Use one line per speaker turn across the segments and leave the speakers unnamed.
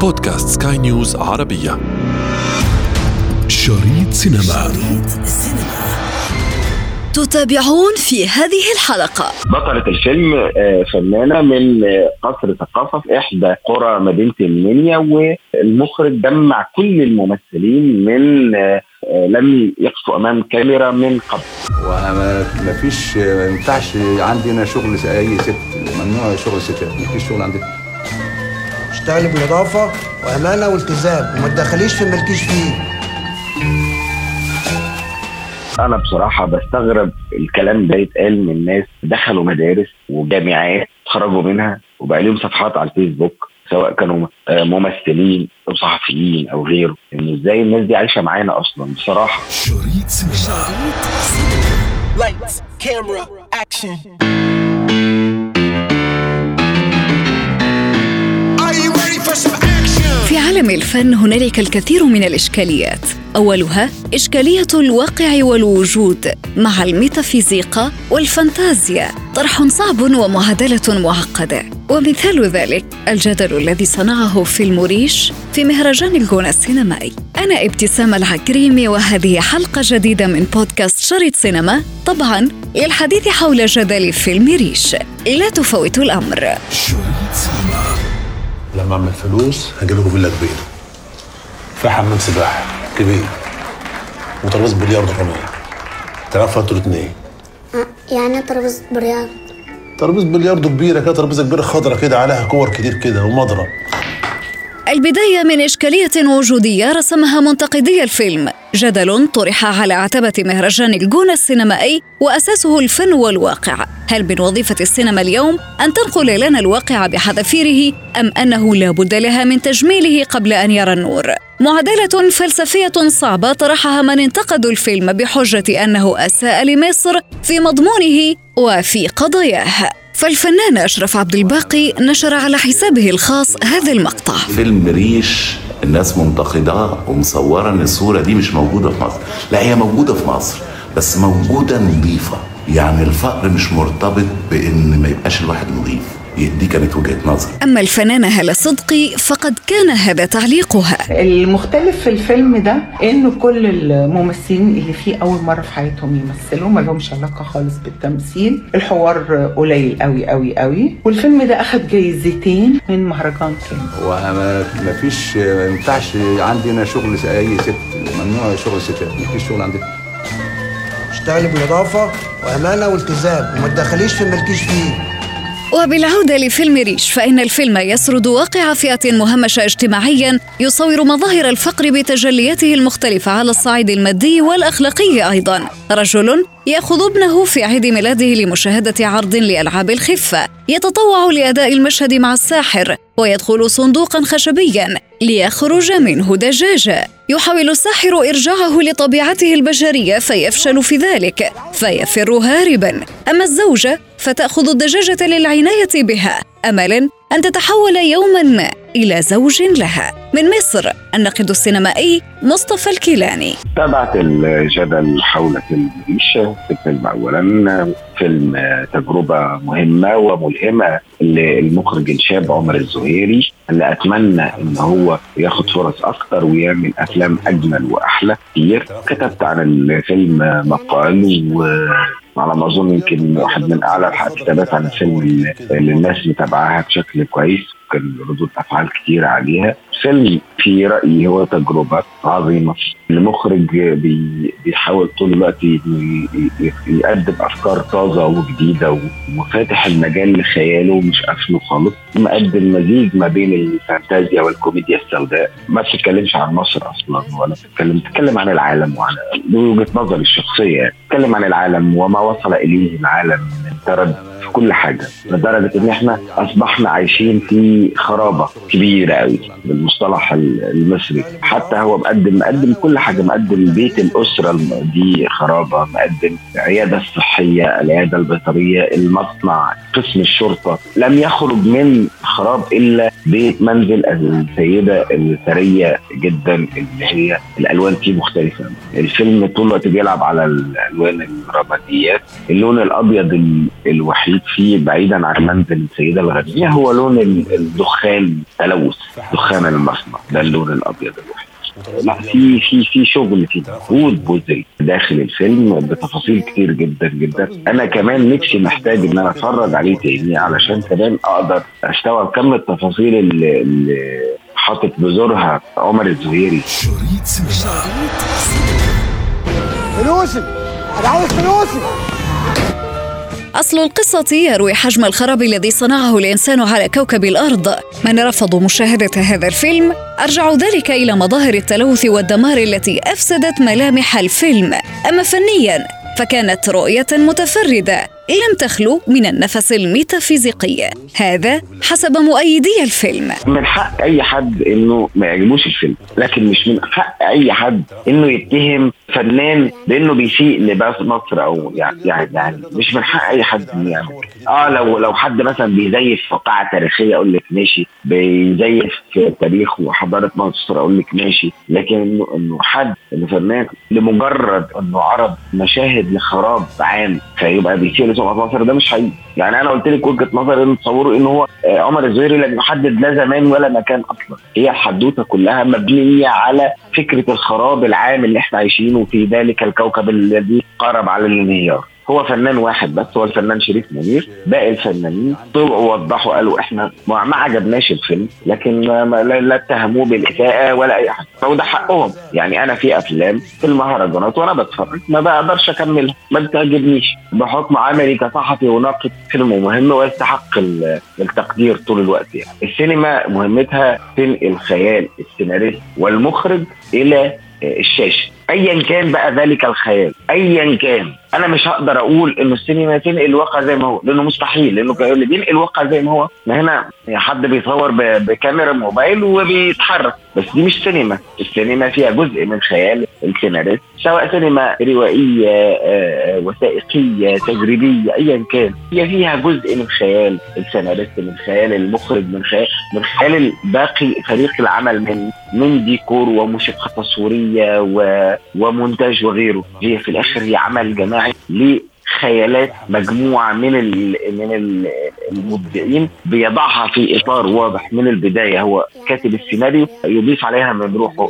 بودكاست سكاي نيوز عربية. شريط سينما. شريط
تتابعون في هذه الحلقة.
بطلة الفيلم آه، فنانة من آه، قصر ثقافة في إحدى قرى مدينة المنيا والمخرج جمع كل الممثلين من آه، لم يقفوا أمام كاميرا من قبل.
وأنا ما فيش ما ينفعش عندي أنا شغل أي ست ممنوع شغل ستات ما فيش شغل عندي.
اشتغلي بنظافة وأمانة والتزام وما تدخليش في مالكيش فيه.
أنا بصراحة بستغرب الكلام ده يتقال من ناس دخلوا مدارس وجامعات خرجوا منها وبقى لهم صفحات على الفيسبوك سواء كانوا آه، ممثلين أو صحفيين أو غيره إن إزاي الناس دي عايشة معانا أصلا؟ بصراحة.
شريط سينما.
Lights, camera, action.
عالم الفن هنالك الكثير من الإشكاليات. أولها إشكالية الواقع والوجود مع الميتافيزيقا والفانتازيا. طرح صعب ومعادلة معقدة. ومثال ذلك الجدل الذي صنعه فيلم ريش في مهرجان الجونة السينمائي. أنا ابتسام العكريمي وهذه حلقة جديدة من بودكاست شريط سينما. طبعا للحديث حول جدل فيلم ريش. لا تفوتوا الأمر.
سينما
لما أعمل فلوس هجيب لكم فيلا كبيرة. فيها حمام سباحة. كبير. وترابيزه بلياردو كمان. تعرفوا أنتوا الاثنين
يعني ترابيزة برياض
ترابيزه بلياردو كبيرة كده ترابيزه كبيرة خضرة كده عليها كور كتير كده ومضرب.
البداية من إشكالية وجودية رسمها منتقدي الفيلم. جدل طرح على عتبة مهرجان الجونة السينمائي وأساسه الفن والواقع. هل من وظيفة السينما اليوم أن تنقل لنا الواقع بحذافيره أم أنه لا بد لها من تجميله قبل أن يرى النور؟ معادلة فلسفية صعبة طرحها من انتقدوا الفيلم بحجة أنه أساء لمصر في مضمونه وفي قضاياه. فالفنان أشرف عبد الباقي نشر على حسابه الخاص هذا المقطع.
فيلم ريش الناس منتقداه ومصورة إن الصورة دي مش موجودة في مصر. لا هي موجودة في مصر بس موجودة نظيفة. يعني الفقر مش مرتبط بإن ما يبقاش الواحد نظيف. دي كانت وجهة نظري
أما الفنانة هالة صدقي فقد كان هذا تعليقها.
المختلف في الفيلم ده إنه كل الممثلين اللي فيه أول مرة في حياتهم يمثلوا ما لهمش علاقة خالص بالتمثيل. الحوار قليل قوي قوي قوي والفيلم ده أخد جايزتين من مهرجان كان
وأنا ما فيش ما ينفعش عندي أنا شغل أي ست ممنوع شغل ستات. ما فيش شغل عندي.
اشتغلي بنظافة وأمانة والتزام وما تدخليش في مالكيش فيه.
وبالعودة لفيلم ريش فإن الفيلم يسرد واقع فئة مهمشة اجتماعيا يصور مظاهر الفقر بتجلياته المختلفة على الصعيد المادي والأخلاقي أيضا. رجل يأخذ ابنه في عيد ميلاده لمشاهدة عرض لألعاب الخفة. يتطوع لأداء المشهد مع الساحر ويدخل صندوقا خشبيا ليخرج منه دجاجة. يحاول الساحر إرجاعه لطبيعته البشرية فيفشل في ذلك فيفر هاربا. أما الزوجة فتأخذ الدجاجة للعناية بها. أملا أن تتحول يوما ما إلى زوج لها. من مصر الناقد السينمائي مصطفى الكيلاني.
تابعت الجدل حول فيلم ريش في الفيلم اولا فيلم تجربة مهمة وملهمة للمخرج الشاب عمر الزهيري اللي أتمنى إن هو ياخد فرص أكتر ويعمل أفلام أجمل وأحلى. كتير كتبت عن الفيلم مقال و على ما أظن يمكن واحد من أعلى الكتابات عن الفيلم اللي الناس متابعاها بشكل كويس كان ردود أفعال كتير عليها. فيلم في رايي هو تجربه عظيمة. المخرج بي بيحاول طول الوقت يقدم أفكار طازة وجديدة وفاتح المجال لخياله مش قافله خالص. مقدم مزيج ما بين الفانتازيا والكوميديا السوداء. ما بتتكلمش عن مصر أصلا ولا بتتكلم بتتكلم عن العالم وعن دي وجهه نظري الشخصية. يعني بتتكلم عن العالم وما وصل إليه العالم. من تردد في كل حاجة. لدرجة إن إحنا أصبحنا عايشين في خرابة كبيرة قوي بالمصطلح المصري. حتى هو مقدم مقدم كل حاجة. مقدم بيت الأسرة دي خرابة. مقدم العيادة الصحية العيادة البيطرية المصنع قسم الشرطة. لم يخرج من خراب إلا بيت منزل السيدة الثرية جدا اللي هي الألوان فيه مختلفة. الفيلم طول الوقت بيلعب على الألوان الرماديات اللون الأبيض ال- الوحيد فيه بعيدا عن منزل السيدة الغنية هو لون ال- الدخان التلوث دخان الاصفر ده اللون الأبيض الوحيد. لا في في في شغل في مجهود بذل داخل الفيلم بتفاصيل كتير جدا جدا. أنا كمان نفسي محتاج إن أنا أتفرج عليه تاني علشان كمان أقدر أستوعب كم التفاصيل اللي, اللي حاطط بذورها عمر الزهيري.
شريط سينما.
فلوسي! أنا عايز فلوسي!
أصل القصة يروي حجم الخراب الذي صنعه الإنسان على كوكب الأرض. من رفضوا مشاهدة هذا الفيلم أرجعوا ذلك إلى مظاهر التلوث والدمار التي أفسدت ملامح الفيلم. أما فنياً فكانت رؤية متفردة. لم تخلو من النفس الميتافيزيقي. هذا حسب مؤيدي الفيلم.
من حق أي حد إنه ما يعجبوش الفيلم لكن مش من حق أي حد إنه يتهم فنان بإنه بيسيء لباس مصر أو يعني, يعني مش من حق أي حد إنه يعمل. آه لو لو حد مثلا بيزيف فقاعه تاريخية أقول لك ماشي بيزيف تاريخ وحضارة مصر أقول لك ماشي لكن إنه إنه حد إنه فنان لمجرد إنه عرض مشاهد لخراب عام فيبقى بيسيء 2017 ده مش حقيقي. يعني أنا قلت لك وجهة نظري إن تصوروا إن هو آه، عمر الزهيري لم يحدد لا زمان ولا مكان أصلا. هي الحدوته كلها مبنية على فكرة الخراب العام اللي إحنا عايشينه في ذلك الكوكب الذي قارب على الانهيار هو فنان واحد بس هو الفنان شريف منير. باقي الفنانين طلعوا وضحوا قالوا إحنا ما عجبناش الفيلم لكن لا اتهموه بالإساءة ولا أي حاجة. وده حقهم. يعني أنا في أفلام في المهرجانات وأنا بتفرج ما بقدرش أكملها ما بتعجبنيش. بحكم عملي كصحفي وناقد فيلم مهم ويستحق ال- التقدير طول الوقت يعني. السينما مهمتها تنقل خيال السيناريست والمخرج إلى الشاشة. ايا كان بقى ذلك الخيال ايا كان. أنا مش هقدر أقول إنه السينما تنقل الواقع زي ما هو لأنه مستحيل لأنه اللي بينقل الواقع زي ما هو. ما هنا حد بيصور بكاميرا موبايل وبيتحرك. بس دي مش سينما. السينما فيها جزء من خيال السيناريست سواء سينما روائية آه، وثائقية تجريبية ايا كان. هي فيها جزء من خيال السيناريست من خيال المخرج من خيال من خيال باقي فريق العمل من من ديكور وموسيقى تصويرية. ومونتاج وغيره. هي في الآخر هي عمل جماعي. لخيالات مجموعة من. من ال- المبدعين بيضعها في إطار واضح من البداية هو كاتب السيناريو يضيف عليها من روحه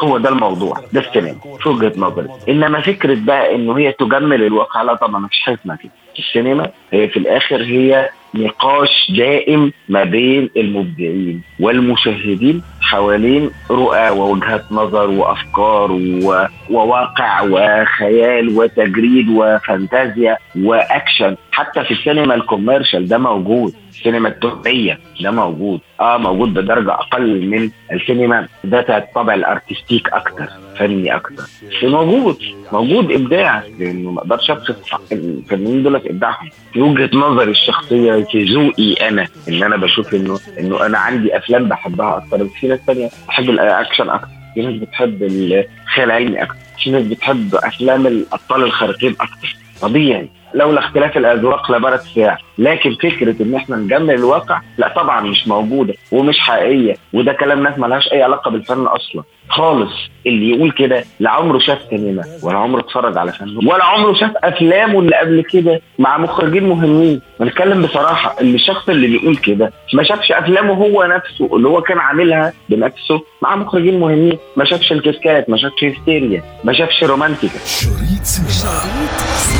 هو ده الموضوع ده السينما في وجهة نظري إنما فكرة بقى إنه هي تجمل الواقع لا طبعا مفيش حاجة اسمها كده السينما هي في الآخر هي نقاش دائم ما بين المبدعين والمشاهدين حوالين رؤى ووجهات نظر وأفكار و... وواقع وخيال وتجريد وفانتازيا وأكشن. حتى في السينما ال commercial ده موجود. السينما التجارية ده موجود. آه موجود بدرجة أقل من السينما. ذات الطابع ال artistic أكتر فني أكتر. بس موجود موجود إبداع لأنه ما أقدرش حق الفنانين دول في إبداعهم. في وجهة نظري الشخصية في ذوقي أنا إن أنا بشوف إنه إنه أنا عندي أفلام بحبها أكتر. بس في ناس ثانية بحب الأكشن أكتر. في ناس بتحب الخيال العلمي أكتر. في ناس بتحب أفلام الأبطال الخارقين أكتر. طبيعي. لولا اختلاف الأذواق لبارت الساعة لكن فكرة إن إحنا نجمل الواقع لا طبعا مش موجودة ومش حقيقية. وده كلام ناس ملهاش أي علاقة بالفن أصلا. خالص. اللي يقول كده لا عمره شاف سينما ولا عمره اتفرج على فن. ولا عمره شاف افلامه اللي قبل كده مع مخرجين مهمين. بنتكلم بصراحة. اللي الشخص اللي بيقول كده ما شافش أفلامه هو نفسه اللي هو كان عاملها بنفسه مع مخرجين مهمين. ما شافش الكسكات ما شافش هستيريا ما شافش رومانتيكا.
شريط سينما.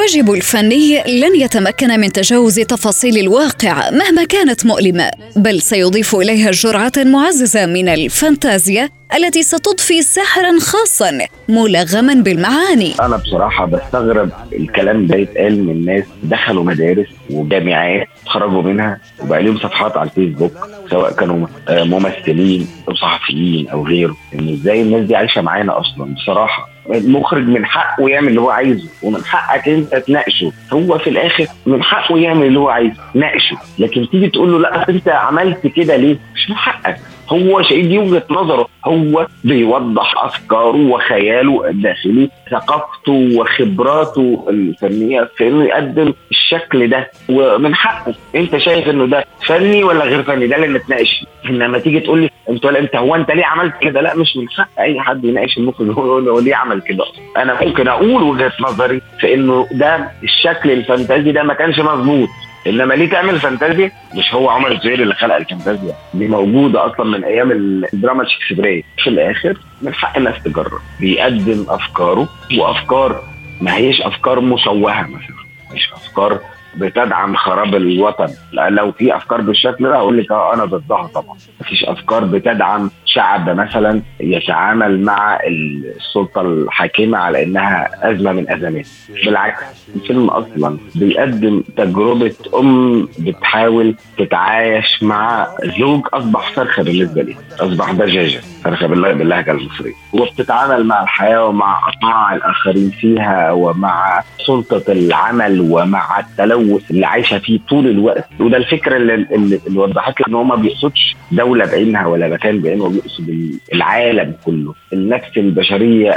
الواجب الفني لن يتمكن من تجاوز تفاصيل الواقع مهما كانت مؤلمة بل سيضيف إليها جرعة معززة من الفانتازيا التي ستضفي سحرا خاصا ملغما بالمعاني.
أنا بصراحة بستغرب الكلام ده يتقال من ناس دخلوا مدارس وجامعات اتخرجوا منها وبقى لهم صفحات على الفيسبوك سواء كانوا آه، ممثلين أو صحفيين أو غيره. إن إزاي الناس دي عايشة معانا أصلا؟ بصراحة المخرج من حقه يعمل اللي هو عايزه ومن حقك انت تناقشه. هو في الآخر من حقه يعمل اللي هو عايزه ناقشه. لكن تيجي تقول له لا أنت عملت كده ليه؟ مش من حقك. هو شيء دي وجهة نظره. هو بيوضح أفكاره وخياله الداخلي ثقافته وخبراته الفنية في إنه يقدم الشكل ده ومن حقه. أنت شايف إنه ده فني ولا غير فني؟ ده اللي نتناقش فيه. إنما تيجي تقول لي أنت ولا أنت هو أنت ليه عملت كده؟ لا مش من حق أي حد يناقش المخرج. يقول له ليه عمل كده؟ أنا ممكن أقول وجهة نظري في إنه ده الشكل الفانتازي ده ما كانش مظبوط. انما ليه تعمل فانتازيا؟ مش هو عمر الزهيري اللي خلق الفانتازيا. دي موجودة أصلا من أيام الدراما الشكسبيرية. في الآخر من حق الناس تجرب. بيقدم أفكاره وأفكار ما هيش أفكار مشوهه مثلا. مش أفكار بتدعم خراب الوطن. لو في أفكار بالشكل ده أقول لك آه أنا ضدها طبعا. مفيش أفكار بتدعم شعب مثلا يتعامل مع السلطة الحاكمة على إنها أزمة من أزمات. بالعكس الفيلم أصلا بيقدم تجربة أم بتحاول تتعايش مع زوج أصبح فرخه بالنسبة لي أصبح دجاجة. بالله باللهجه المصريه وبتتعامل مع الحياة ومع اطماع الآخرين فيها ومع سلطة العمل ومع التلوث اللي عايشة فيه طول الوقت. وده الفكرة اللي, اللي, وضحت لك إن هو ما بيقصدش دولة بعينها ولا مكان بعينه بيقصد العالم كله. النفس البشرية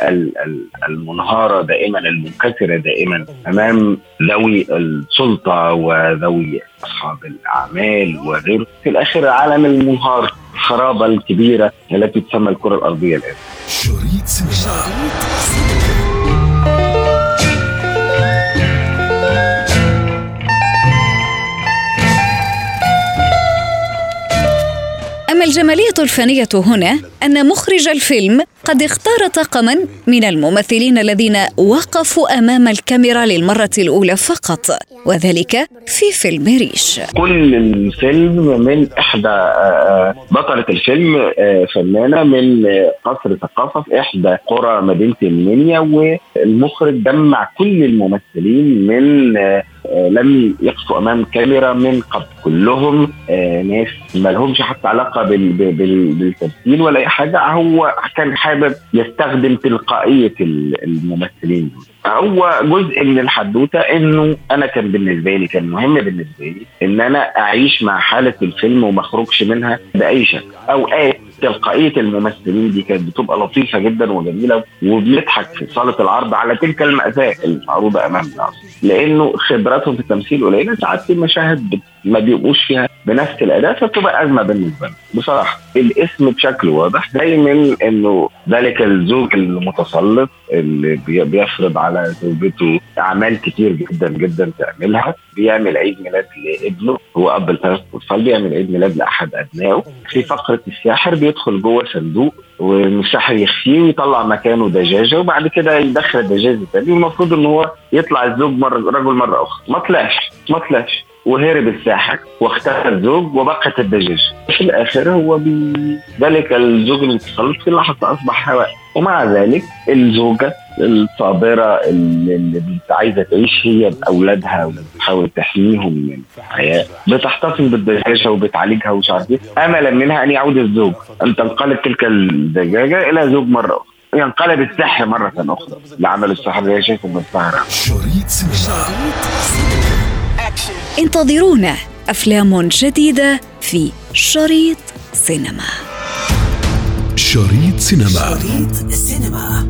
المنهارة دائما المنكسرة دائما. امام ذوي السلطة وذوي أصحاب الأعمال وغيره. في الآخر العالم المنهار. الخرابة الكبيرة التي تسمى الكرة الأرضية الآن.
شريط سينما
الجمالية الفنية هنا أن مخرج الفيلم قد اختار طاقما من الممثلين الذين وقفوا أمام الكاميرا للمرة الأولى فقط وذلك في فيلم ريش.
كل الفيلم من إحدى بطلة الفيلم فنانة من قصر ثقافة في إحدى قرى مدينة المنيا والمخرج جمع كل الممثلين من لم يقفوا أمام كاميرا من قبل. كلهم ناس ما لهمش حتى علاقة بالتمثيل ولا أي حاجة. هو كان حابب يستخدم تلقائية الممثلين. هو جزء من الحدوتة إنه أنا كان بالنسبة لي كان مهم بالنسبة لي إن أنا أعيش مع حالة الفيلم وما أخرجش منها بأي شكل. أوقات تلقائية الممثلين دي كانت بتبقى لطيفة جدا وجميلة وبنضحك في صالة العرض على تلك المأساة المعروضة امامنا لأنه خبراتهم في التمثيل قليلة ساعات في مشاهد ما بيبقوش فيها بنفس الأداء فبتبقى أزمة بالنسبة لنا بصراحة الاسم بشكل واضح. دايما إنه ذلك الزوج المتسلط اللي بيفرض على زوجته أعمال كتير جدا جدا تعملها. بيعمل عيد ميلاد لابنه هو أب الثلاث اطفال بيعمل عيد ميلاد لأحد أبنائه. في فقرة الساحر بيدخل جوه صندوق والساحر يخفيه ويطلع مكانه دجاجة وبعد كده يدخل الدجاجة تاني والمفروض إن هو يطلع الزوج مره رجل مرة أخرى. ما طلعش ما طلعش. وهرب الساحر واختفى الزوج وبقت الدجاج. في الآخر هو ذلك الزوج المتسلط في لحظه أصبح هواء ومع ذلك الزوجة الصابرة اللي عايزة تعيش هي بأولادها وبتحاول تحميهم من الحياة. بتحتفظ بالدجاجة وبتعالجها ومش عارف إيه. أملا منها أن يعود الزوج. أن تنقلب تلك الدجاجة إلى زوج مرة أخرى. ينقلب السحر مرة أخرى. لعمل السحر اللي هي شايفه من السهرة
شريط سينما.
انتظرونا أفلام جديدة في شريط سينما.
شريط سينما.
شريط سينما.